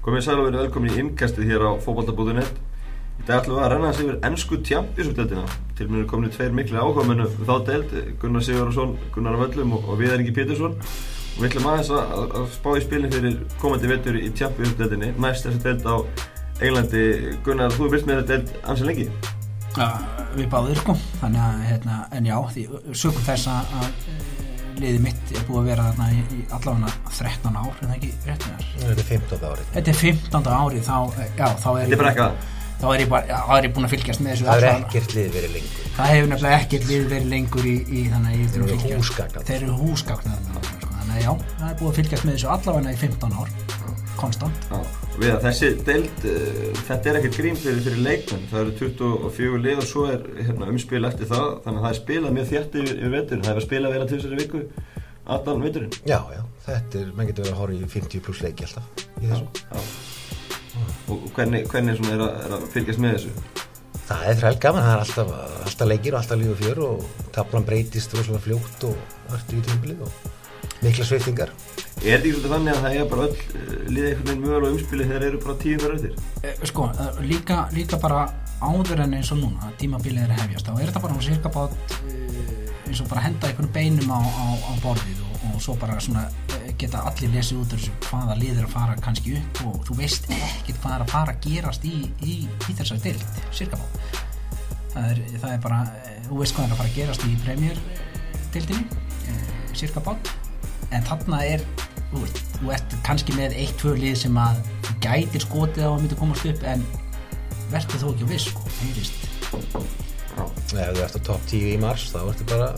Komið sæl og verið velkomin í innkastið hér á fókbaltabúðunett. Í dag ætlum við að renna þessi yfir ennsku tjampisútteldina. Til mér er komin tveir miklu ákvæminu þá deild, Gunnar Sigurðarsson, Gunnar Völlum og, og Viðar Ingi Pétursson. Og við ætlum aðeins að, að, spá í spilin fyrir komandi vettur í tjampisútteldinni. Næst þessi deild á Englandi. Gunnar, þú er vilt með þetta deild ansið lengi. Ja, við báðum sko, þannig að, hérna, en já, því sökum þess að, að liðið mitt er búið að vera þarna í, í allavega 13 ár, er það ekki rétt með þér? Þetta er 15. árið. Þetta er 15. árið, þá, já, þá er Þetta er bara þá er ég bara, já, þá er ég búin að fylgjast með þessu Það er allan- ekkert lið verið lengur. það hefur nefnilega ekkert lið verið lengur í, í þannig að ég þurfa að Þeir eru fylgjast húsgagnar. þeir eru húsgagnar sko. þannig að já, það er búið að fylgjast með þessu allavega í 15 ár konstant Já, við að þessi deild, uh, þetta er ekkert grín fyrir, fyrir leikmenn, það eru 24 lið og svo er hérna, umspil eftir það, þannig að það er spilað mjög þjætt yfir, yfir veturinn, það er að spila vel að til þessari viku, allan veturinn. Já, já, þetta er, mann getur verið að horfa í 50 pluss leiki alltaf í þessu. Já. Og hvernig, hvernig svona er, að, er að fylgjast með þessu? Það er þræl gaman, það er alltaf, alltaf leikir og alltaf líf og fjör og tablan breytist rosalega fljótt og ertu í tímbilið og mikla sviftingar. Er þetta ekki svolítið þannig að það er bara öll uh, liðið einhvern veginn mögulega umspili þegar þeir eru bara tíu fyrir eftir? Eh, sko, eh, líka, líka bara áður en eins og núna að tímabilið er að hefjast þá er þetta bara cirka bát eins og bara henda einhvern beinum á, á, á borðið og, svo bara svona eh, geta allir lesið út þessu hvaða lið er að fara kannski upp og þú veist ekkert hvað er að fara að gerast í, í, í þessari deild, cirka bát það er, það er bara eh, þú veist hvað er að fara að gerast í premjör deildinni, eh, bát en þarna er þú veist, þú ert kannski með eitt, tvö lið sem að gætir skotið á að myndi komast upp en verður þó ekki á viss sko, heyrist. Ef þú ert á topp 10 í mars, þá ertu bara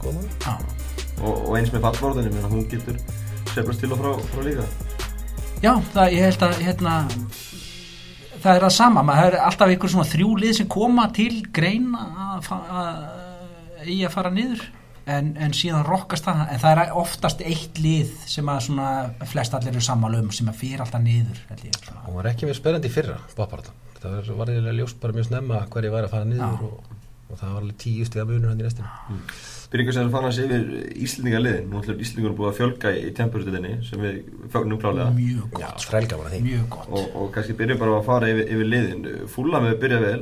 góðan. Já, Og, og eins með að hún getur seflast til og frá, frá líka. Já það, ég held að hérna, það er það sama, maður er alltaf einhver svona þrjú lið sem koma til greina að, að í að fara niður en, en síðan rokkast það en það er oftast eitt lið sem að svona flest allir eru sammála um sem að fyrir alltaf niður held ég, svona. Hún var ekki mjög spennandi í fyrra. Það var, var eiginlega ljóst bara mjög snemma hverju væri að fara niður og, og það var alveg tíu stiga munur hann í restina. Byrjum sem er að fara hans yfir Íslendingaliðin, nú ætlum Íslendingur búið að fjölga í tempurstuðinni sem við fögnum klálega. mjög gott, þrælgaman að því. mjög gott. Og, og kannski byrjum bara að fara yfir, yfir liðin. Fúla með byrja vel.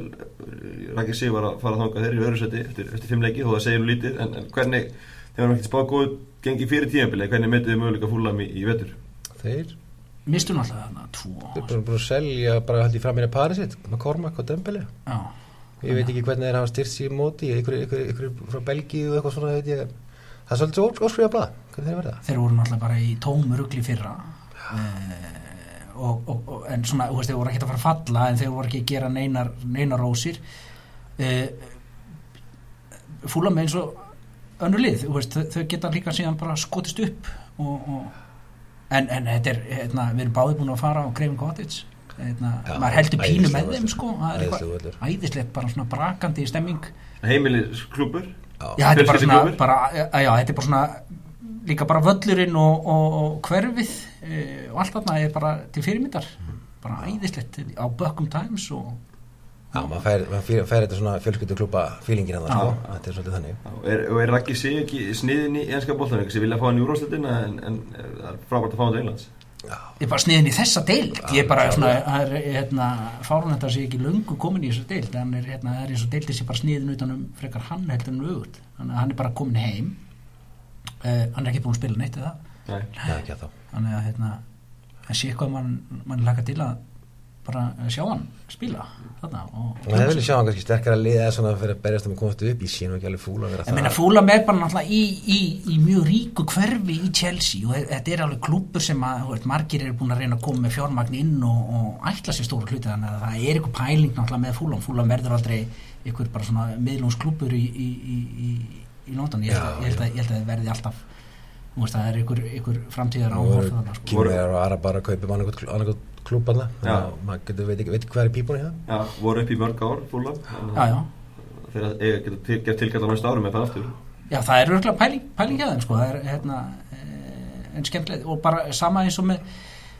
Rækki sig var að fara þangað þeir í öðru seti eftir, eftir fimm leiki þó það segir nú lítið. En, en hvernig, þegar maður ekki spáð góð gengi fyrir tímabili, hvernig metið þið möguleika Fúla í, í vetur? Þeir mistum alltaf þarna tvo. Þeir eru búin að selja bara haldið fram meira parið sitt McCormack og Dembele já, ég veit ekki hvernig þeir hafa styrt sér móti ykkur, ykkur, ykkur frá Belgíu og eitthvað svona ég. það er svolítið óskriða blað hvernig þeir verða. Þeir voru náttúrulega bara í tómu rugli fyrra. Eh, og, og, og, en svona, þú veist, þeir voru ekki að fara að falla en þeir voru ekki að gera neinar, neinar rósir. Eh, fúla með eins og önnur lið, þú veist, þau, geta líka síðan bara skotist upp og, og, en, en þetta er, hérna, við erum báði búin að fara á Greifin Cottage hérna, Já, maður heldur pínu með þeim sko, það er eitthvað æðislegt, bara svona brakandi stemming. Heimilisklúpur Já, þetta er bara svona, bara, já, þetta er bara svona líka bara völlurinn og, og, og hverfið e, og allt þarna er bara til fyrirmyndar. Bara æðislegt á Buckham Times og Já, maður fær, maður fær, þetta svona fjölskylduklúpa fílingin hann Já. sko. þetta er svolítið þannig. Og er, og er Rækki sig ekki sniðin í enska bóltan ekki sem vilja fá hann í úrvarslutina en, en eh, það er frábært að fá hann til Englands ég er bara sniðin í þessa deild. Ég er bara svona, það er hérna fárun þetta sé ekki löngu komin í þessa deild. En er, hérna, það er eins og deildið sé bara sniðin utan um frekar hann heldur en að hann er bara komin heim. Uh, hann er ekki búin að spila neitt eða Nei. Nei, ekki að þá þannig að hérna það sé hvað mann, mann laka til að bara sjá hann spila þarna og og það vilja sjá hann kannski sterkara lið eða svona fyrir að berjast um að komast upp. Ég sé nú ekki alveg fúla að meina það fúla með bara náttúrulega í, í, í mjög ríku hverfi í Chelsea og þetta er alveg klúpur sem að veist, margir eru búin að reyna að koma með fjármagn inn og, og ætla sér stóra hluti þannig að það er eitthvað pæling náttúrulega með fúlam fúlam verður aldrei eitthvað bara svona miðlungsklúpur í, í, í, í, í London. Ég held, að, að, að það verði alltaf það er eitthvað, eitthvað framtíðar sko. kýmur og aðra bara að kaupa annarkot klúpa hann Já. maður getur veit ekki hvað er í pípunni hérna. Já, voru upp í mörg ár Fúla. Já, já. þegar eiga geta til, gert tilkall á næsta árum með það aftur. Já, það er örgulega pæling, pæling hjá þeim sko. það er hérna eh, en skemmtilegt. Og bara sama eins og með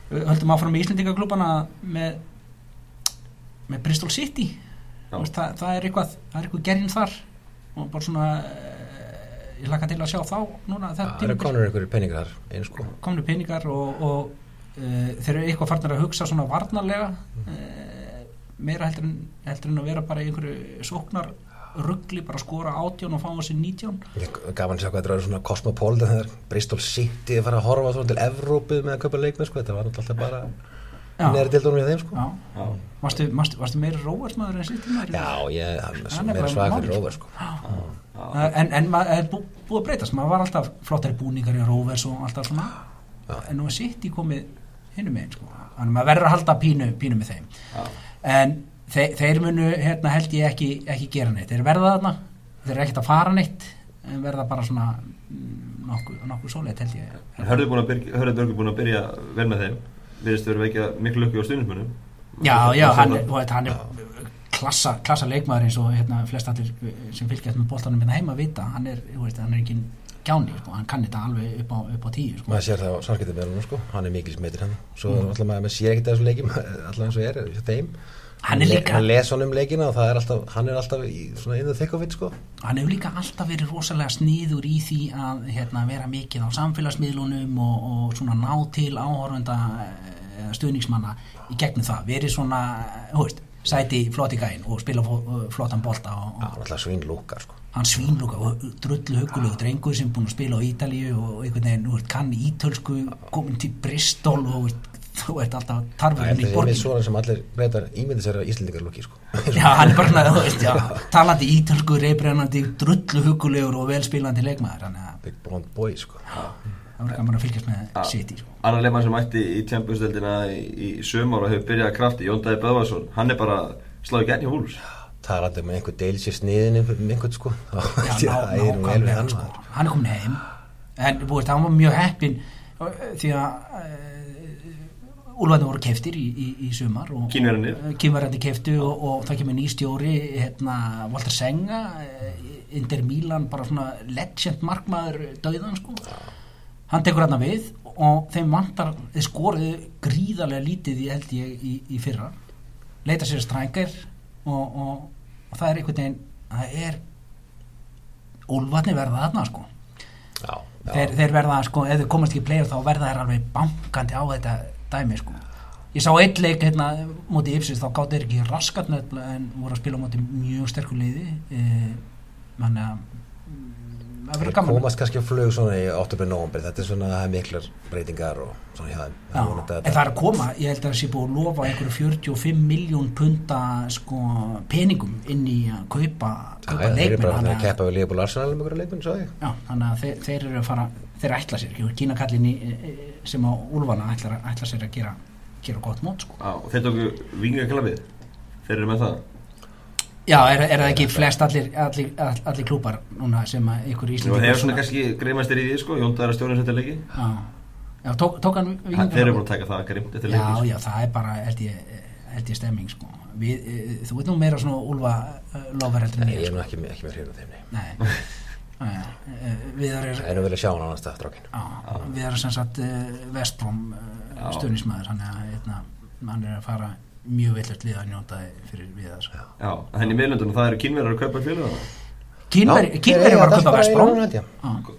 við höldum áfram með Íslendingaklúbana með með Bristol City. Veist, það, það er eitthvað það er eitthvað gerðin þar. Og bara svona eh, ég laka til að sjá þá núna það eru konur einhverjir peningar þar eins sko komnu peningar og, og þeir eru eitthvað farnir að hugsa svona varnarlega uh, meira heldur en, heldur en að vera bara í einhverju sóknar ruggli, bara skora átjón og fá sig nítjón Ég gaman að sjá hvað þetta er svona kosmopólita þegar Bristol City er fara að horfa svona til Evrópu með að köpa leikmenn sko, þetta var náttúrulega alltaf bara Já. neðri til dónum í þeim sko. Já, Já, varstu, varstu, meira róversmaður en sýttum maður? Já, ég er er meira svag fyrir sko. Róver sko. já, En, en maður er bú, búið að breytast, maður var alltaf flottari búningar í róvers og alltaf svona en nú er í komið hinnum einn sko, þannig að maður verður að halda pínu, pínu með þeim. Já. en þe þeir munu hérna held ég ekki, ekki gera neitt. Þeir verða þarna, þeir eru ekkert að fara neitt en verða bara svona mm, nokkuð nokku sóleit held ég. En Hörður búin að byrja, Hörður Björgur búin að byrja vel með þeim. Virðist verið vekja miklu lukki á stuðnismunum já, já, hann, veit, hann er klassa, klassa leikmaður eins og hérna flest allir sem fylgjast með boltanum hérna heima vita, hann er, veist, hann er ekki gjáni, sko, hann kann þetta alveg upp á, upp á tíu, sko. maður sér það á með hann sko. hann er mikil smitur hann svo Mm. alltaf maður, sér ekkert að þessum leikjum alltaf eins og er, þeim Hann le- hann les honum leikina og er alltaf, hann er alltaf í svona og vitt sko. hann hefur líka alltaf verið rosalega sníður í því að hérna, vera mikið á samfélagsmiðlunum og, og svona ná til áhorfenda eh, stuðningsmanna í gegnum það, verið svona þú veist, sæti í flotti gæin og spila fó- flottan bolta og, og alltaf svín lúkar sko. Hann svínluga og drullu hugulegu drengur sem búin að spila á Ítalíu og einhvern veginn, þú veist, kann ítölsku komin til Bristol og þú veist alltaf það tarfurinn er í borgin með svona sem allir breytar ímyndi sér að Íslendingar lúki sko. Já, hann er bara þú veist, já, talandi ítölsku, reybrennandi, drullu hugulegur og velspilandi leikmaður, big blond boy sko. það var gaman að fylgjast með City sko. Annar leikmann sem mætti í Champions-deldina í, í sömur og hefur byrjað að krafti Jón Dæði Böðvarsson, hann er bara sláði í húls talandi um einhver deil sér sniðin um einhvern sko. Já, ég ná, að það er nú vel við nákvæmlega, hann sko. hann er komin heim en þú veist, hann var mjög heppin uh, því að uh, Úlfarnir voru keftir í, í, í sumar kynverðandi keftu og, og það kemur ný stjóri hérna, Walter Senga uh, Inter Milan, bara svona legend markmaður döðan sko. hann tekur hérna við og þeim vantar, þeir skoruðu gríðarlega lítið í held ég í, í fyrra leita sér strækir og, og, og það er einhvern veginn það er Úlfarnir verða þarna sko já, já. þeir, þeir verða sko, ef þeir komast ekki í player þá verða þeir alveg bankandi á þetta dæmi sko ég sá eitt leik hérna móti Ipsis þá gátt þeir ekki raskat en voru að spila móti mjög sterkur liði e, mann að mm, það Þeir komast kannski á flug svona í 8. november þetta er svona það er miklar breytingar og svona hjá þeim. Já, að en það er að koma, ég held að það sé búið að lofa einhverju 45 miljón punta sko, peningum inn í að kaupa, kaupa já, þeir eru leikmenn. bara að að- keppa við Leopold Arsenal um einhverju leikmenn, svo ég. Já, þannig að þeir, þeir eru að fara þeir ætla sér, ekki, Kína kallin í, sem á Úlfana ætla, ætla sér að gera gera gott mót sko. Já, og þeir tóku vingaklafið Þeir eru með það Já, er, er það ekki flest allir, allir, all- allir klúpar núna sem að ykkur Og íslendingar þeir eru svona kannski greimastir í því sko Jón Dæði er að stjórna þetta leiki Já, já tók, tók hann Hann- Þeir eru búin að taka það greimt eftir Já, leiki sko. já, það er bara held ég, held ég stemming sko. Við, e, þú veit nú meira svona Úlfa uh, lofer heldur en Nei, ég ég er nú sko. ekki, með- ekki með hrifun af þeim nei. Nei, Nei, e, við Það erum er nú vel að sjá hann annars það, strákin Já, við erum sem sagt Vestbróm er, að, hérna, hann er að fara mjög villert lið að njóta fyrir við þess Já, en henni í miðlundunum það eru kynverðar að kaupa félaga Kínveri, Já, Kínveri þeir var að í Vestbróm. Já.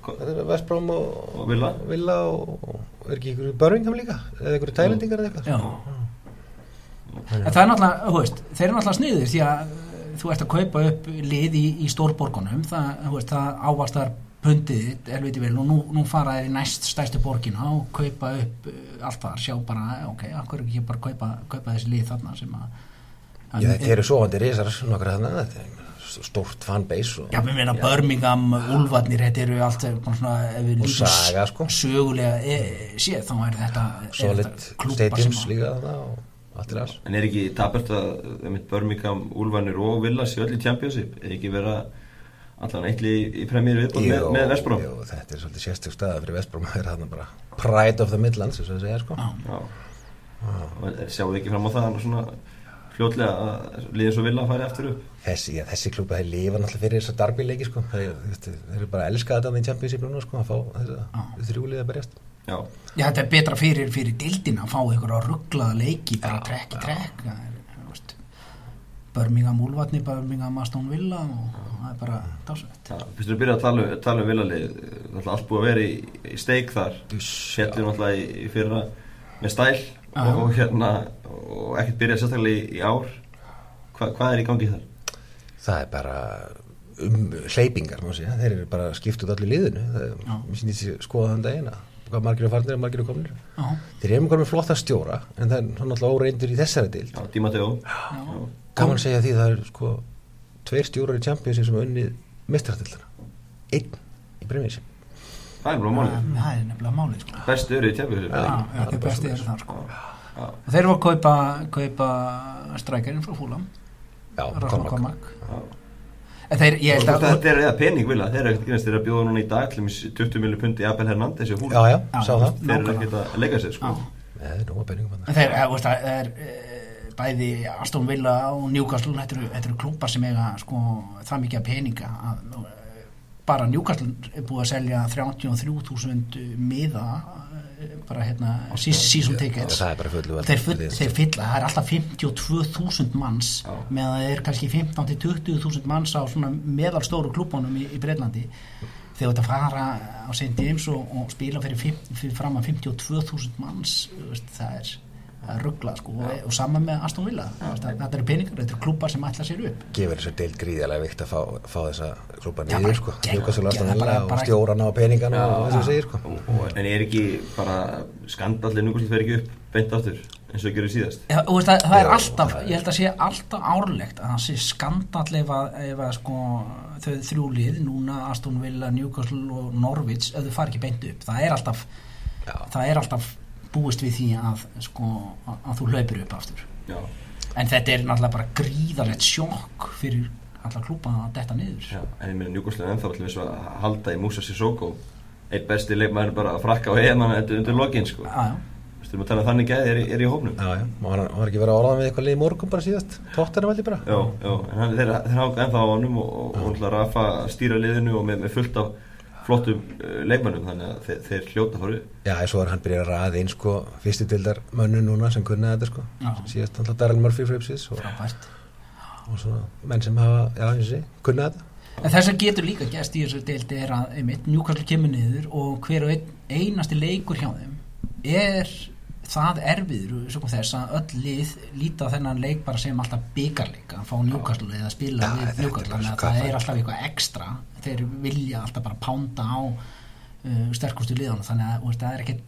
Þetta er Vestbróm og, Villa. Villa og, og er ekki ykkur Birmingham líka eða ykkur tælendingar eða eitthvað Já. En það er náttúrulega, þú veist, þeir eru náttúrulega sniður því að uh, þú ert að kaupa upp lið í, í stórborgunum, það, þú veist, það ávastar pundið þitt, elviti vel, og nú, nú fara þeir í næst stærstu borgina og kaupa upp uh, allt það, sjá bara, ok, akkur ekki bara kaupa, kaupa þessi lið þarna sem að Já, þetta eru svoandi risar nokkra þarna, þetta er stórt fanbase og, Já, við meina Birmingham, Úlfarnir, þetta eru allt bara svona, ef við Og lítum Saga, sko. sögulega e, séð, þá er þetta, solid stadiums að- líka þarna og allt er alls En er ekki tapert að einmitt Birmingham, Úlfarnir og Villa séu öll í Championship? Er ekki vera allan eitli í, í premjör viðbúð með, með Vestbróm jú, þetta er svolítið sérstök staða fyrir Vestbróm að vera þarna bara pride of the Midlands, þess að segja sko. Já. Já. Og er- sjáu ekki fram á það svona fljótlega að liðin svo Villa færi aftur upp? Þessi, já, þessi klúpa þeir lifa náttúrulega fyrir þessa darbyleiki sko. Þeir, þeir, eru bara að elska þetta í Championship núna sko að fá þessa þrjúlið að berjast. Já, Já, þetta er betra fyrir, fyrir dildina að fá á rugglaða leiki bara trekk í trekk það er, þú veist, Birmingham Úlfarni, Birmingham Aston Villa og það er bara dásveit Já, fyrst við byrja að tala, um- tala um villalið allt búið að vera í, í steik þar. Fjallir náttúrulega í, í fyrra með stæl og, og hérna og ekkert byrjað sérstaklega í, í ár. Hva, hvað er í gangi þar? það er bara um hleypingar má segja, þeir eru bara skipt út allir liðinu. Það er, Já. mér sýnir sér skoða þann daginn að hvað margir eru farnir og margir eru komnir. Já, þeir eru með flotta stjóra en það er alltaf óreindur í þessari dild að segja því það er sko tveir stjórar í Championsin sem hafa unnið mistratildana einn í Premiership Það er það er nefnilega málið sko. Bestu eru í já, já, þeir besti eru það sko. Já, þeir voru að kaupa, kaupa strækjarinn frá fúlam já, Rafa Cormac. Cormac já. en þeir, ég Og held að Þetta er eða pening vilja, þeir eru eru að bjóða núna í dag til dæmis 20 miljónu pundi Abel það. Þeir eru ekkert að leika sér sko. Það er þeir, eh, veist, það er eh, bæði Aston Villa og Newcastle þetta eru, eru klúpar sem eiga sko, það mikið af peninga að, eh, bara Newcastle er búið að selja 33.000 miða eh, bara hérna seas- season tickets það er bara fullu þeir, full, þeir fylla, það er alltaf 52.000 manns Já. meðan það er kannski 15-20.000 manns á svona meðalstóru klúbunum í, í Breitlandi þegar þetta fara á St. James og, og spila fyrir, fyrir fram að 52.000 manns þú veist, það er, það er ruggla sko, og, og saman með Aston Villa. Það, þetta eru peningar, þetta eru klúbar sem ætla sér upp. Gefur þessu deild gríðarlega vikt að fá, fá þessa klúpa niður sko. Villa og stjórana og peningana og þessu segir sko. Og- og- En er ekki bara skandallið núkvæmst fer ekki upp beint aftur eins og gerur síðast? Já, og veist, það, það er Já, alltaf, það er- ég held að sé alltaf árlegt að það sé skandall ef að, ef að sko, þau þrjú lið, núna Aston Villa, Newcastle og Norwich ef þau fari ekki beint upp, það er alltaf Já. það er alltaf búist við því að sko, að, að þú hlaupir upp aftur. Já, en þetta er náttúrulega bara gríðarlegt sjokk fyrir alla klúpa að detta niður. Já, en ég meina Njúkoslega ennþá allir að halda í Musa Sissoko. Eitt besti leikmæður bara að frakka á EM undir, undir lokin sko. Þú veist, við þannig að þannig gæði er, í- er í hópnum. Já, já, og hann var ekki verið að orða með eitthvað lið í morgun bara síðast? Tóttina veldi bara. Já, já, en hann, þeir, þeir hanga ennþá á honum og, og, og hún Rafa stýra liðinu og með, með fullt af flottum uh, leikmönnum þannig að þeir, þeir hljóta upp. Já, svo er hann byrjað að ræða inn sko fyrstu dildar mönnu núna sem kunnaði þetta sko. Já. síðast alltaf Daryl Murphy fripsis og, og svona menn sem hafa, já, eins og sé, kunnaði þetta. En þess að getur líka gæst í þessu deildi er að einmitt, Newcastle kemur niður og hver og einn, einasti leikur hjá þeim er það erfiður svo kom þess að öll lið líta þennan leik bara sem alltaf byggarleik að fá Newcastle eða spila Ja, við er bara þannig að það er alltaf eitthvað ekstra. Þeir vilja alltaf bara pánda á uh, sterkustu liðan þannig að veist, það er ekkert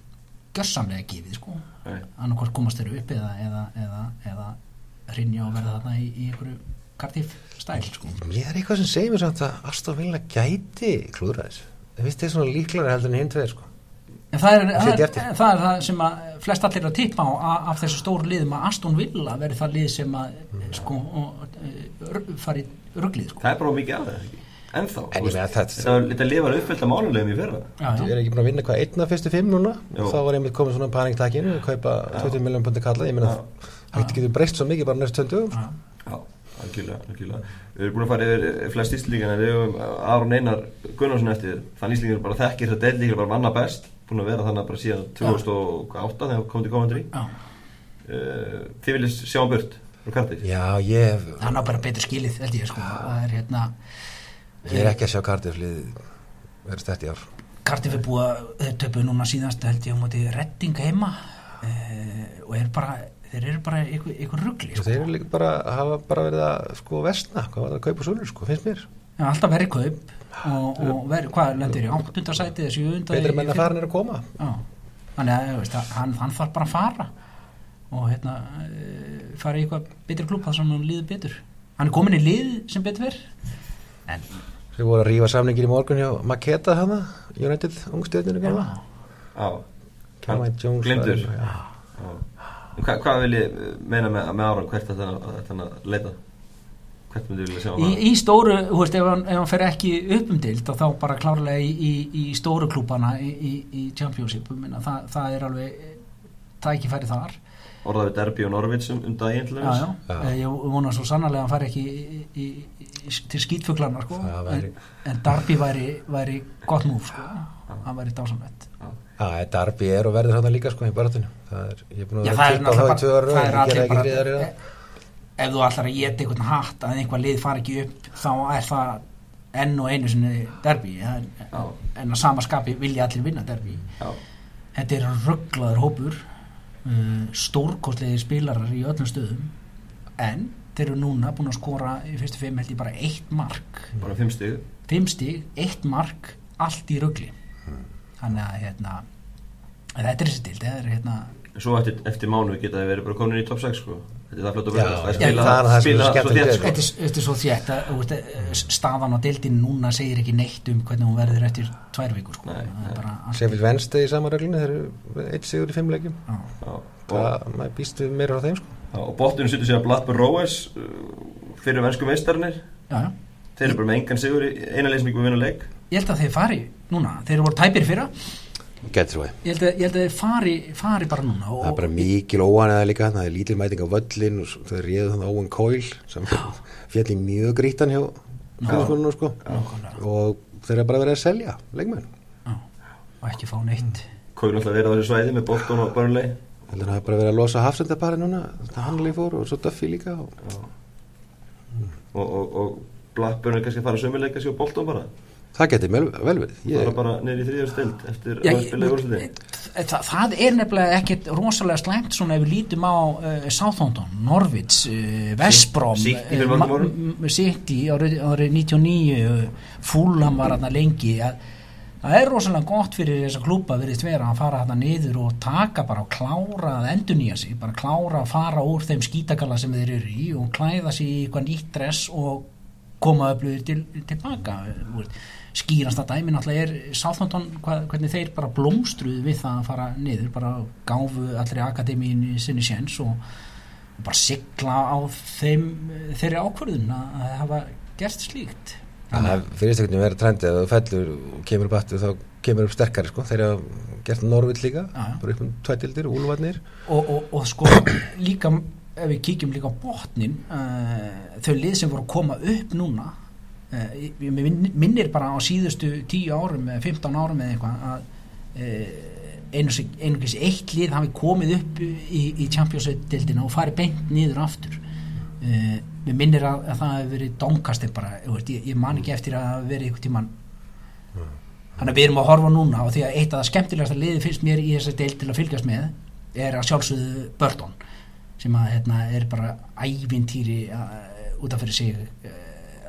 görsamlega gefið sko. Nei. annarkvort komast þeir upp eða, eða, eða, eða rinja og verða þarna í, í einhverju kartíf stæl sko Mér er eitthvað sem segir mér samt að Aston Villa gæti klúðra þessu. Það finnst þið svona líklara heldur en hinn tveir sko En það er, það, er, það er það sem að flest allir að tippa á af þessu stóru liðum að Aston Villa verði það lið sem að sko, og, uh, fari rugglið sko. Það er bara mikið af það ekki? Ennþá En ég þú veist, meina þetta- Þetta þetta lifar uppfyllt af mánulegum í fyrra. Já, Ég er ekki búin að vinna hvað einn af fyrstu fimm núna? Jú. þá var einmitt komið svona paniktakinu og kaupa 20 miljónum pundi kalla. Ég meina þetta getur breyst svo mikið bara næstu töndu Já. Já, algjörlega, algjörlega. Við erum búin að fara yfir flest íslíkina Við höfum Aron Einar Gunnarsson eftir. Þann íslíkina bara þekkir þetta deildíkir bara manna best Búin að vera þannig bara síðan 2008 þegar komið til komandri Já. uh, Þið viljið sjá hann burt frá Cardiff? Já, ég, hef- hann á bara betur skilið held ég sko. það er hérna ég er ekki að sjá Cardiff verið stætt í ár. Cardiff er búið að þeir töpu núna síðast held ég á móti redding heima. Uh, og er bara þeir eru bara einhver, einhver ruggli sko. þeir eru líka bara, hafa bara verið að sko vestna, hvað var það að kaupa svolur sko, finnst mér Já, alltaf verið kaup og, og verið, hvað lendir í áttundasæti eða sjöunda betri menn að fara er að koma. Já, þannig að veist, að hann, hann þarf bara að fara og hérna eh, fara í eitthvað betri klúb þar sem hann líður betur. Hann er komin í lið sem betur verð en þeir voru að rífa samningir í morgun hjá Maketa hana, United. En Hva, Hvað vil ég meina með, með Aron? Hvert þetta þetta að leita Hvert myndi vilja sjá í, hann í stóru, þú veist, ef hann, ef hann fer ekki upp um dild þá bara klárlega í, í, í stóru klúbana í, í, í Championship minna, það, það er alveg tækifæri þar Orðað við Derby og Norvits um, um daginn til já, þess já. Já. Ég vona svo sannarlega að hann fari ekki í, í, í, til skýtfuglarna sko. Það væri- en, en Darby væri, væri gott múf sko. hann væri dásamlegt Já, Darby er og verður hann líka sko í það er, ég er búin að það vera er að tippa á það í bara, ég það er gera ekki allir í bara það ef þú ætlar að geta einhvern hatt að einhver lið fari ekki upp þá er það enn og einu sinni derbi en, en að sama skapi vilja allir vinna derbi Já, þetta er rugglaður hópur uh, stórkostlegi spilarar í öllum stöðum. En þeir eru núna búin að skora í fyrstu fimm held ég bara eitt mark. Bara fimm stig? Fimm stig, eitt mark allt í rugli. Þannig að hérna þetta er þessi til, þetta er hérna svo eftir, eftir mánu geta þið verið bara komin í top 6 sko. Þetta er það flott að Já, verða já, að spila, það er það sem spila er svo þétt við sko. þetta er, þetta er svo þétt að eh, staðan á deildin núna segir ekki neitt um hvernig hún verður eftir tvær vikur sko. Er Sheffield Wednesday í sama reglunni þeir eru eitt sigur í fimm leikjum. Og, það, maður býst við meira á þeim sko. Já, og bóttunum sýttur sig að Blackburn Rovers uh, fyrir vensku meistarnir þeir eru bara með engan sigur í eina leið sem ekki búið að vinna leik. Ég held að þeir fari núna. Þeir eru voru tæpir fyrra Getur svo. Ég held að, ég held að þeir fari, fari bara núna og, Það er bara mikil óanæða líka það er lítil mæting á völlin og svo- þeir réðu þannig Owen Coyle sem fjall í mjög grítan hjá fjóðskonunum sko. Nákvæmlega. og þeir eru bara verið að selja leikmenn. Já, og ekki fá neitt. Kóin alltaf verið á þessu svæði með Bolton og Burnley. Heldur það er bara verið að losa hafsendapari núna það Hanley fór og svo Duffy líka og og, og, og Blackburn er kannski að fara sömuleika sér á Bolton bara það getur vel, verið. Ég, er bara niður í þriðjum stild eftir Já, að spila í úrslitin það, það er nefnilega ekkert rosalega slæmt svona ef við lítum á uh, Southampton, Norwich, uh, árum. City árið, árið 99 uh, Fulham var þarna lengi. Að, það er rosalega gott fyrir þessa klúpa verið vera að fara þarna niður og taka bara og klára að endur nýja sig bara klára að fara úr þeim skítagalla sem þeir eru í og klæða sig í eitthvað nýtt dress og koma öflugir til, tilbaka þú veist. skýrasta dæmi náttúrulega er Southampton, hva, hvernig þeir bara blómstruðu við það að fara niður bara gáfu allri akademíin sinni séns og, og bara sigla á þeim þeirri ákvörðun að að hafa gert slíkt það fyrirst ekkert verið trendið að fellur og kemur upp aftur þá kemur upp sterkari sko þeir hafa gert Norvill líka já. bara upp um tvætildir, úlvarnir og, og, og sko líka ef við kíkjum líka á botnin uh, þau lið sem voru að koma upp núna minn- minnir bara á síðustu 10 árum eða 15 árum eða eitthvað að uh, einungis eitt lið hafi komið upp í, í Champions-deildina og farið beint niður aftur. Uh, mér minnir að, að það hefur verið Doncaster bara, ég, ég man ekki eftir að hafa verið einhvern tímann. Þannig að við erum að horfa núna og því að eitt af það skemmtilegasta liði finnst mér í þessari deil til að fylgjast með er að sjálfsögðu Burton sem að hérna, er bara ævintýri út af fyrir sig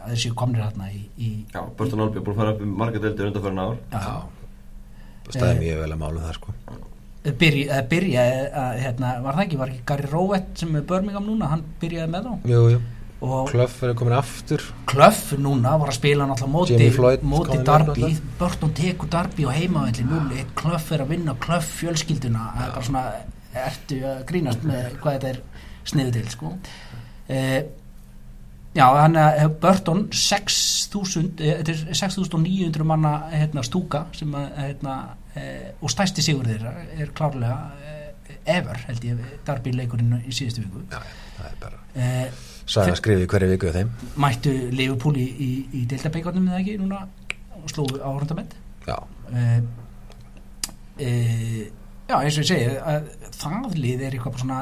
að þeir séu komnir hérna í, í Já, Burton Albi er búin að fara upp um marga deildir undanfærin ár. Já, staðið Eh, mjög vel að mála það sko. Byrja, að byrja að, hérna, var það ekki, var ekki Gary Rowett sem er Birmingham núna, hann byrjaði með þá? Jú, jú. og Kluff er komin aftur. Kluff núna var að spila náttúrulega móti, móti Darby. Burton tekur Darby og heimavelli 0-1 Kluff er að vinna Kluff fjölskylduna. Það er bara svona, ertu að grínast með hvað þetta er sniðu til sko. eh, já, hann er Burton 6.000 eh, er 6.900 manna hérna, stúka sem að hérna, eh, og stæsti sigur þeirra er klárlega eh, ever held ég Darby leikurinn í síðustu viku. Já, það er bara eh, Sæðan skrifið hverju viku þeim. Mættu Liverpool í, í, í deltabeikonum eða ekki núna og slóðu áhörndament Já, uh, já eins og ég segi að það lið er eitthvað svona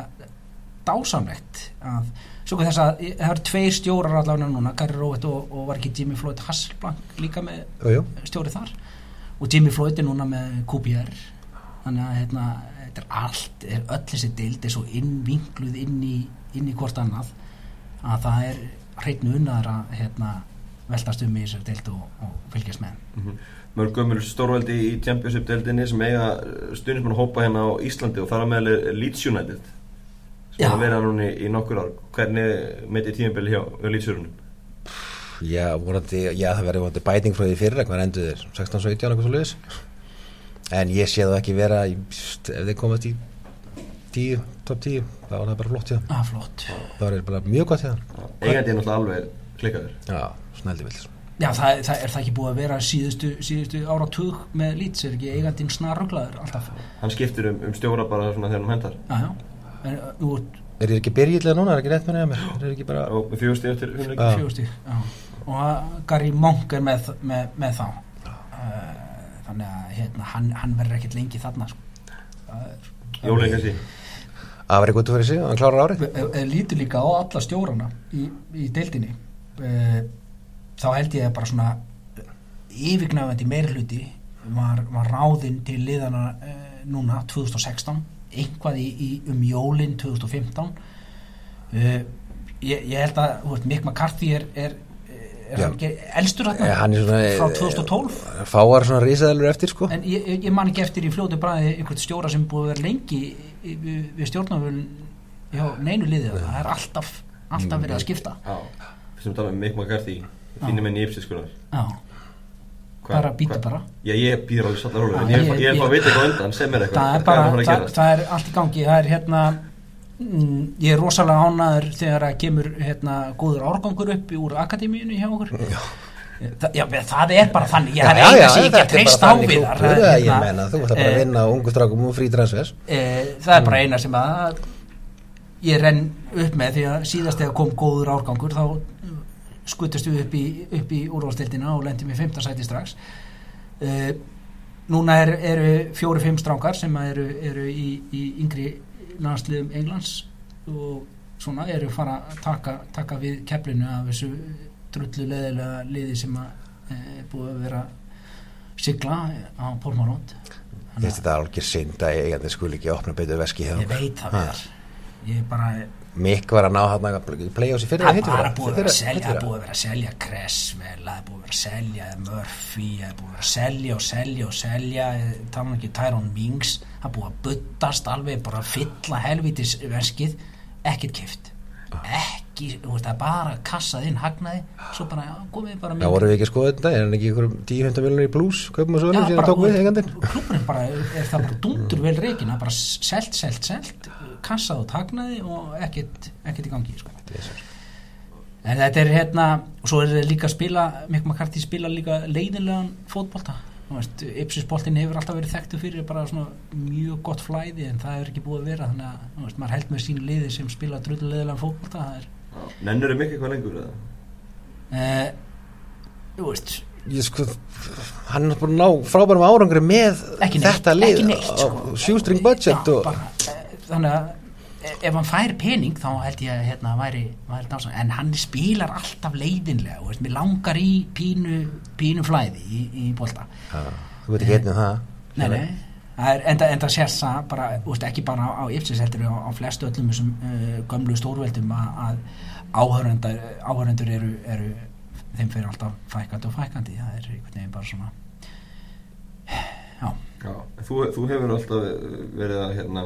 dásamlegt að svo hvað þess að það eru tveir stjórar allavega núna, Gary Rowett og, og var ekki Jimmy Floyd Hasselblank líka með jú, stjóri þar? Og Jimmy Floyd er núna með QPR þannig að hérna, þetta er allt er öll þessi deild er svo innvinkluð inn í, inn í hvort annað að það er hreitnu unnaðar að hérna, veltast um í þessari deild og, og fylgjast með. Mhm. Mörg gömur stórveldi í Championship deildinni sem eiga stundismann hópa hérna á Íslandi og meðal er Leeds United er að vera núna í, nokkur ár. Hvernig meiti tímabili hjá, hjá Leedsjörunum Já, vorandi, já, það verður vorandi bæting frá því fyrir hvað endur þeir, 16-17 eitthvað svo liðis en ég sé það ekki vera í, st- ef þeir komast í 10, top 10, þá er það bara flott ah, flott. Það er bara mjög gott eigandi er náttúrulega alveg klikkaður. Já, snældi vill Já, það, það er það ekki búið að vera síðustu, síðustu áratug með Leeds, er ekki eigandinn snarruglaður alltaf? Hann skiptir um, um stjóra bara svona þegar hann hendar Já, já, en uh, nú ert Er þið ekki byrjilega núna, er ekki rétt með nefnir Er þið ekki bara, og með fjóðstíð eftir já. og Gary Monk er með, með, með þá. Uh, þannig að hérna, hann, hann verður ekkert lengi þarna sko. Það er- Jóleik þessi að vera sig, hann klárar árið. Ef- ef lítur líka á alla stjórana í, í deildinni. Þá held ég að bara svona yfirgnafandi meirhluti var, var ráðinn til liðana núna 2016 einhvað í, í um jólin 2015 uh, ég, ég held að þú veist, Mick McCarthy er, er, er Já. hann ekki elstur Eh, hann er svona, frá eh, 2012 fáar svona risaðalur eftir sko. En ég, ég- man ekki eftir í fljótu bræði einhvern stjóra sem búið að vera lengi við, við stjórnavölun já, neinu liðið, það er alltaf alltaf verið að skipta. Já, fyrst sem tala um Mick McCarthy Þínum enn í Ipsis skunar já, bara býta bara. Já, ég býr alveg sallar rólega Já, En ég, er fá að vita eitthvað undan sem er eitthvað. Það er bara, það, það er allt í gangi. Það er hérna mm, ég er rosalega ánæður þegar að kemur hérna góður árgangur upp úr akademíunni hjá okkur. Já. Það, já, það er bara þannig. Ég er eina sem ég get treyst á við þar, hérna, ég meina, þú ætla bara að eh, vinna á ungu strákum og frí transfers. e, það er bara eina sem að ég renn upp með því að síðast þegar kom góður árgangur þá skutast við upp í, í úrvalstildina og lendum í 15 sæti strax. E, núna er, eru fjóri-fimm strákar sem eru, eru í, í yngri landsliðum Englands og svona eru fara að taka, taka við keflinu af þessu drullu leðilega liði sem að e, búið að vera sigla á Pólmarónd ég þetta er alveg synd að eigandi skul ekki opna betur veski ég veit það verður ég bara Mikk var að ná hann í play-offs í fyrir það er bara búið að að selja það er búið að vera að selja Cresswell það er búið að vera að selja Murphy það er búið að vera að selja og selja og selja tala ekki Tyrone Mings það er búið að buttast alveg bara að fylla helvitis verskið ekkert kift ekki, þú veist það er bara kassað inn hagnaði svo bara já, komið bara Já, voru við ekki að skoða þetta, er hann ekki ykkur 10-15 miljonir í blues, kaupum og svo Já, sem bara, hann tók við eigandinn klúbburinn bara er það bara dundur vel reikin það er bara selt, selt, selt kassað og tagnaði og ekkert ekkert í gangi sko. en þetta er hérna og svo er þetta líka að spila Mikk McCarthy spila líka leiðinlegan fótbolta. Þú veist, Ipsisboltin hefur alltaf verið þekktu fyrir bara svona mjög gott flæði en það hefur ekki búið að vera þannig að þú veist, maður held með sín liði sem spila drullulegilegan fótbolta það er Nennur þið mikið eitthvað lengur eða? eh, þú veist Ég sko, hann er búin að ná frábærum árangri með neitt, þetta lið ekki neitt, sko. á shoestring budget Já, og bara, eh, þannig að eh, ef hann fær pening þá held ég að hérna, væri, væri dansa, en hann spilar alltaf leiðinlega veist, mér langar í pínu, pínu flæði í, í bolta. Já, þú veit ekki einnig um það? Nei, nei, það er enda, enda sérst það bara, þú veist, ekki bara á, á Ipsis heldur á, á flestu öllum þessum uh, gömlu stórveldum að, áhörendur eru, eru þeim fyrir alltaf fækandi og fækandi það er einhvern veginn bara svona já Já, þú, þú hefur alltaf verið að hérna,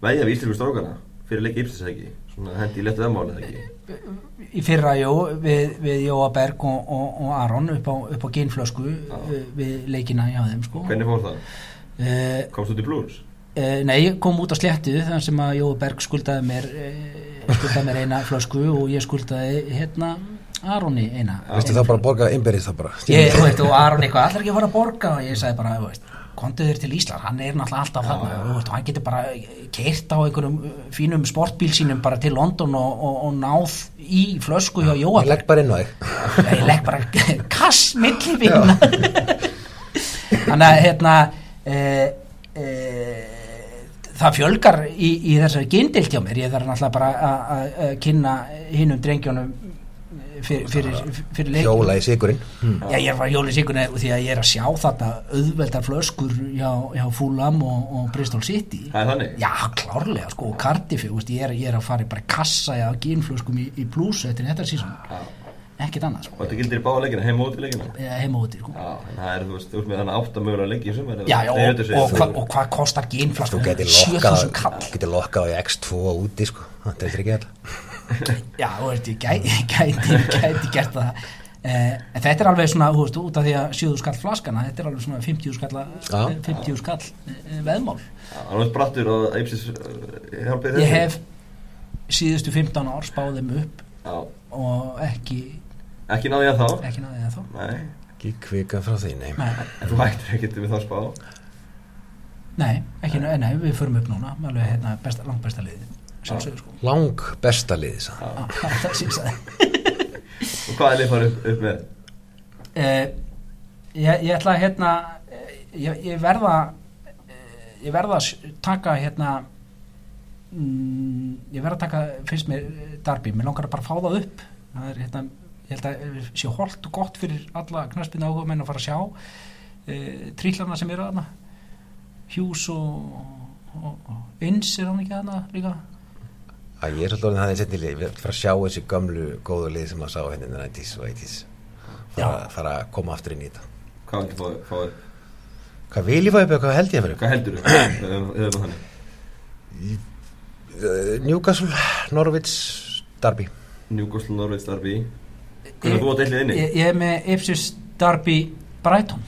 veðja við íslensku strákana fyrir leik Ipsis ekki svona hendi í letu öðmáli eða ekki í fyrra, jú, við, við Jóa Berg og, og, og Aron upp á, á geinflösku Já. uh, við leikina hjá þeim sko. Hvernig fór það? uh, Komst þú til Blues? uh, nei, ég kom út á sléttu þar sem að Jóa Berg skuldaði mér uh, skuldaði mér eina flösku og ég skuldaði hérna Aroni eina. Vistu það bara að borga innbyrðis það bara? Ég, þú veist, og Aron eitthvað, allar ekki að fara að borga? Og ég sagði bara, þú veist, komdu þér til Ísland hann er náttúrulega alltaf þarna. Þú veist, og hann getur bara keirt á einhverjum uh, fínum sportbíl sínum bara til London og, og, og náð í flösku hjá Jóa. Ég legg bara inn á þig. Ég legg bara kass milli vinna þannig að hérna e, e, það fjölgar í, í þessari gindilt hjá mér. Ég þarf náttúrulega bara að- að að kynna hinnum drengjónum fyrir, fyrir, fyrir leik. Hjóla í sigurinn Já, ég er bara hjóli síkunni því að ég er að sjá þetta auðveldar flöskur hjá, hjá Fulham og, og Bristol City. Það er þannig? Já, klárlega, sko, og Cardiff ég, er, ég er að fara í bara í kassa eða gínflöskum í, í blús eftir þetta sísón. Ekkert annað, sko, Og þetta gildir í báða leikina, heim og út í leikina? Eða heima úti, sko. Já, en það er, þú veist, þú veist með þannig átt að mögulega leiki í sumar Já, já, og, og, hva, og hvað kostar Þú gínflöskum? getur lokkað 7000 kall. getur lokkað á X2 úti sko. Þetta er ekki alltaf Já, þú veist, ég gæti, gæti, gæti gert það. Eh, En þetta er alveg svona, þú veist, út af því að 7 skall flaskana, þetta er alveg svona 50 skall, Já. 50 skall eh, veðmál. Það er brattur og Ipsis hjálpið Ég hef síðustu 15 ár spáðum upp Já, og ekki, ekki náði ég að þá. Ekki náði það þá. Nei, Ekki kvika frá því, nei. Nei, en þú hættir ekkert við þá spá? Nei, ekki, nei, nei, við förum upp núna. Alveg hérna besta, langt besta liði sjálfsögur sko. Lang besta liðis Ah, það sé það Og hvað er lið farið upp, upp með? eh, ég, ég ætla að hérna ég, ég verða eh, ég verða að taka hérna mm, ég verða að taka finnst mér eh, Darby, mér langar að bara fá það upp. Það er hérna ég held að eh, sé holt og gott fyrir alla knaspinu áhuga menn að fara að sjá e, trillana sem eru þarna. Hughes og og, og Vins er hann ekki þarna líka? Að ég er svolítið orðin það í setni lið, við erum að sjá þessi gömlu góðu lið sem að sá henni in the 90s og 80s fara, fara að koma aftur inn í þetta. Hvað viltu fá, fá þér? hvað vil ég fá upp eða hvað held ég að vera Hvað heldur þú? Newcastle, Norwich, Derby. Newcastle, Norwich, Derby Hvernig þú að deilið inni? ég, ég er með Ipsis Darby Brighton.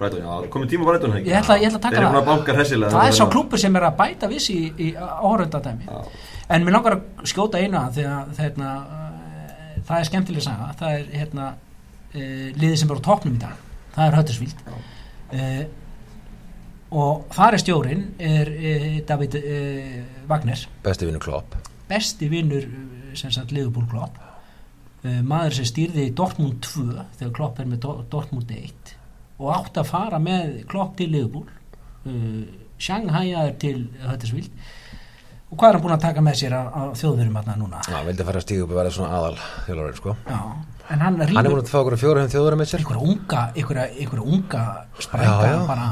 Brighton, já, komið tíma Brighton Ég ætla, ég ætla að taka að hressilega Það er sá klúpur sem er að bæta viss í, í áhörundadæmi Já. En mér langar að skjóta einu að því að þeirna, uh, það er skemmtileg saga. Það er hérna uh, liðið sem er á topnum í dag. Það er Höttersvíld uh, Og þar er stjórin er uh, David uh, Wagner. Besti vinnu Klopp. Besti vinnur sem sagt Liverpool Klopp maður sem stýrði Dortmund 2 þegar Klopp er með Do Dortmund 1 og átti að fara með Klopp til Liverpool. Uh, Shanghai er til Höttersvíld og hvað er hann búin að taka með sér á, þjóðverum hérna núna? Já, vildi fara að stíga upp og vera svona aðal þjálfarið, sko. Já, en hann Hann er búin að fá okkur fjóra hefum þjóðura með sér. einhverja unga einhverja, einhverja unga já. bara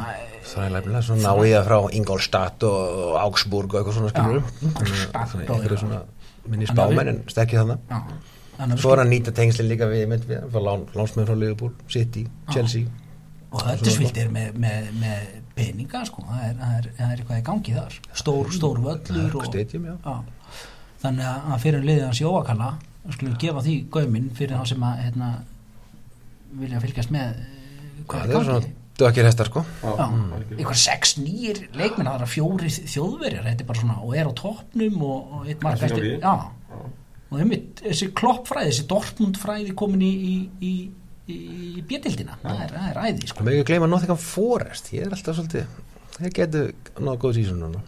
Það er lefnilega svona ná í það frá Ingolstadt og Augsburg og eitthvað svona skilur Ingolstadt og Eitthvað. svona minni Þannig að spámenn en stekkið þannig já, Svo er hann nýta tengslinn líka við mynd við, fyrir lán, lánsmenn frá Liverpool, City, Chelsea. Og er með, með, með peninga sko, það er, það, er, er eitthvað í gangi þar. Stór, stór völlur og, Stadium, já. já. þannig að að fyrir liðið hans Jóakalla skulum gefa því gauminn fyrir þá sem að hérna, vilja fylgjast með eh, hvað er gangi. dökir hestar, sko. Sex nýjir leikmenn það er fjóri þjóðverjar. Þetta er bara svona og er á toppnum og, eitt marg eftir. Já, og einmitt, þessi kloppfræði þessi Dortmund fræði komin í í, í, í bjötildina það er, það er æði sko. Með ekki gleyma Nottingham Forest? Ég er alltaf svolítið Þeir getu náðu góð sísón núna.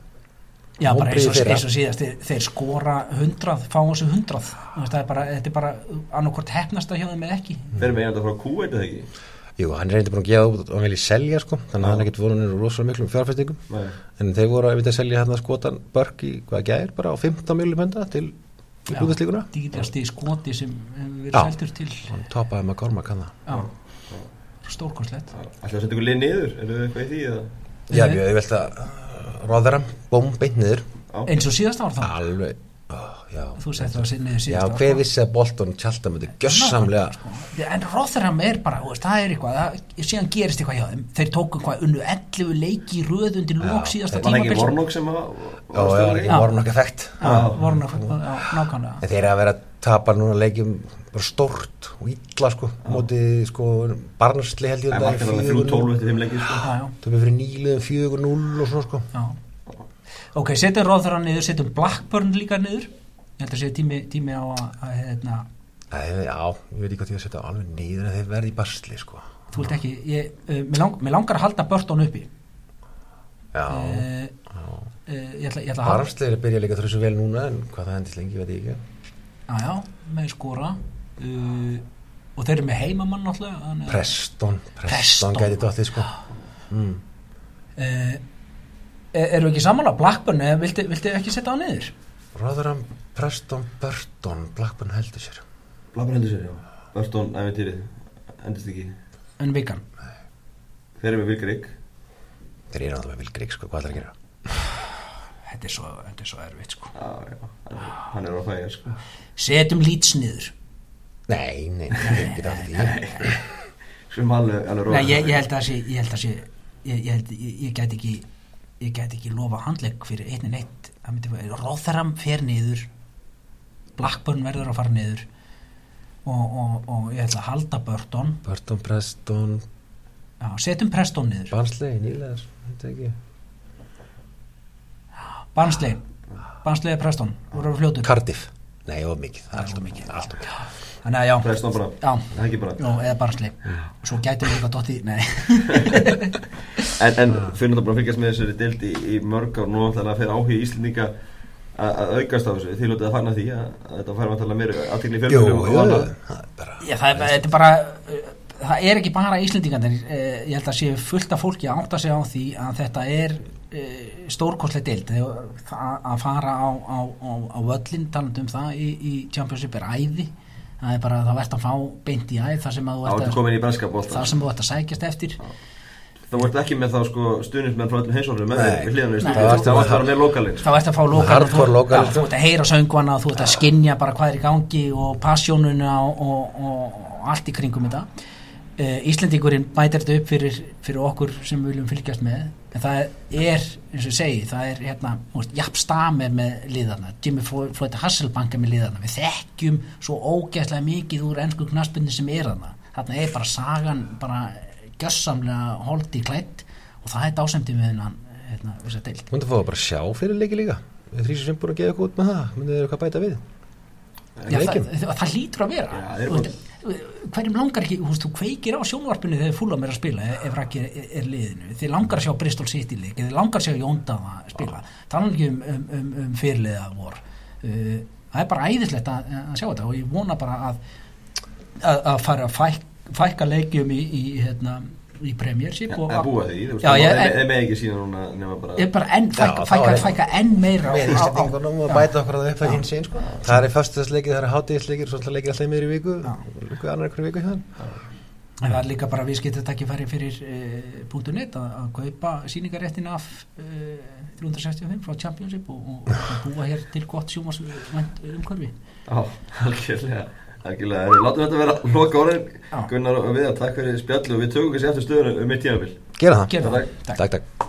Já, bara eins og, eins og síðast þeir, þeir skora hundrað, fá þessu hundrað. Er bara, þetta er bara annarkort hefnasta hjá þeim eða ekki. Þeir með einhverja frá Kuwait eða ekki? Jú, hann er reyndi búin að gefa út og hann vilja selja, sko. Þannig að hann er ekkert voru nýru rosalega miklum fjárfæstingum Nei. En þeir voru að að selja hérna skotan Börk í hvað gær, bara á 15 miljonum penda til útvæðslíkuna dýrasti skoti sem hefur verið Já. seldur til. Hann topaði með Gorma kanna já, stórkostlegt. Ætlaðu að setja ykkur lið niður? Eru þið eitthvað í því eða? Já, ég velt að Róðaram, bóm, beint niður. Eins og síðast ár þá? Alveg, já. Þú sett það að niður Já, hver sko. vissi að Bolton tjálta með þetta gjössamlega sko. en Rotherham er bara, þú veist, það er eitthvað það, síðan gerist eitthvað hjá þeim. Þeir tóku hvað unnu 11 leiki í röð undir lók síðasta Var það ekki tímabils. Vornok sem að Já, já, var ekki nokkað effekt þeir eru að vera að tapa núna leikjum bara stórt og illa sko móti sko barnarsli held ég Það var ekki þrjú tólf eftir fimm leikir sko. já, já, Töfum fyrir nýliðum fjögur núl og svona sko. Já. Ok, setjum Rotherham niður, setjum Blackburn líka niður ég held að sé tími, tími á að, hérna, Æ, Já, ég veit ekki hvað ég að setja alveg nýður en þeir verði í barsli sko. Þú vilt ekki ég, uh, mér, lang, mér langar að halda Burton uppi. Já, uh, uh, ég ætla, ég ætla barnarsli er að byrja líka þessu vel núna en hvað það hendist lengi veit ég ekki. Já, já, með skora. Uh, og þeir eru með heimamann að- Preston, Preston. Gæti dottið sko. Mm. uh, eru ekki sammála? Blackburn, eða viltu, viltu ekki setja á niður? Rotherham, Preston, Burton Blackburn heldur sér. Blabbar hendur sér, já. Börstón, æventýrið, endist ekki. En vikan Þeir eru með Vilk Rík Þeir eru náttúrulega vil grík sko, hvað ætlar að gera? Þetta er svo, þetta er svo erfitt sko. Já, já, hann er á fæja sko. setjum lýts niður. Nei, nei, nei, ekki það því. Sem alveg, alveg Nei, ég, ég held að sé ég held að sé ég, ég, held, ég, ég get ekki ég get ekki lofa handlegg fyrir einni neitt. Það myndi vera, Rotherham fer niður Blackburn verður að fara niður og, og, og ég ætla að halda Burton. Burton, Preston, já, setjum Preston niður. Barnsley, nýlegar Þetta ekki. Barnsley, Barnsley er Preston voru að fljótu Cardiff. Nei, of mikið. Það er alltof mikið. Allt of mikið. Þannig að já, Preston bara, já, það ekki bara. Já eða Barnsley. Og svo gæti við líka dotti, nei. En, en fyrir náttúrulega að fylgjast með þessari dild í, í mörg ár? Nú ætlaði að fyrir áhuga Íslendinga að, að aukast á þessu. Þið lótið að fagna því að, að þetta fær vantalega meira aðtekli Jú, fjölmjölum jú, það er bara Já, það er, þetta er bara uh, það er ekki bara Íslendingarnir uh, ég held að sé fullt af fólki að átta sig á því að þetta er uh, stórkostlega deild. Að að fara á, á, á, á völlin talandi um það í, í Championship er æði. Það er bara að það verðt að fá beint í æð þar sem að þú ert að, að sækjast eftir Það vart ekki með þá sko stuðnismenn frá öllum heimsóknum með hliðan í stúdíu. það varstu Það með með lokalinn þá ert að fá lokal Hardcore þú, já, sko. að heyra söngvana þú ert að skinja bara hvað er í gangi og passjónuna og, og, og, allt í kringum þetta. Uh, Íslendingurinn bætir þetta upp fyrir, fyrir okkur sem við viljum fylgjast með. En það er, eins og ég segi það er hérna, þú veist, Japp Stam er með liðarna, Jimmy Floyd Hasselbank er með liðarna, við þekkjum svo ógeðslega mikið úr ennsku knaspinni sem er þarna, þarna er bara sagan bara gjössamlega holdi klætt og það er dásemdi við hennan hérna, þessa deild. Þú myndir fá að bara sjá fyrir leiki líka. Við þrýsum sem búin að gefa eitthvað út með það. Myndið þið eitthvað bæta við? Já, það, leikjum. það, það lítur að vera. Já, þeir Þú veist, hverjum langar ekki, þú veist, þú kveikir á sjónvarpinu þegar fúlam er að spila ef, ef Raki er, er liðinu, þið langar að sjá Bristol City leik, þið langar að sjá Jóndaða spila, þannig ekki um, um, um, um fyrirliða vor. Uh, það er bara æðislegt að, að sjá þetta og ég vona bara að að, að fara að fæk, fækka leikjum í, í, hérna, í Premiership og Það búa því, það er með ekki sína núna nema bara ég bara enn, fækka, Já, fækka, fækka enn meira Með Íslandingunum og bæta okkur að það upp það hins einn sko. Það er föstudagsleikir, það er hátíðisleikir Svo alltaf leikir alltaf meður í viku. Viku annar ykkur viku En það er líka bara viðskiptatækifæri fyrir uh, .net að, að kaupa síningaréttin af uh, 365 frá Championship og, og, og búa hér til gott sjómas umhverfi. Já, algjörlega Herri, látum þetta vera loka orðin. Gunnar og við, takk fyrir spjallu og við tökum kannski eftir stöðunum um mitt tímabil Gera það Takk. það. Takk. Takk, takk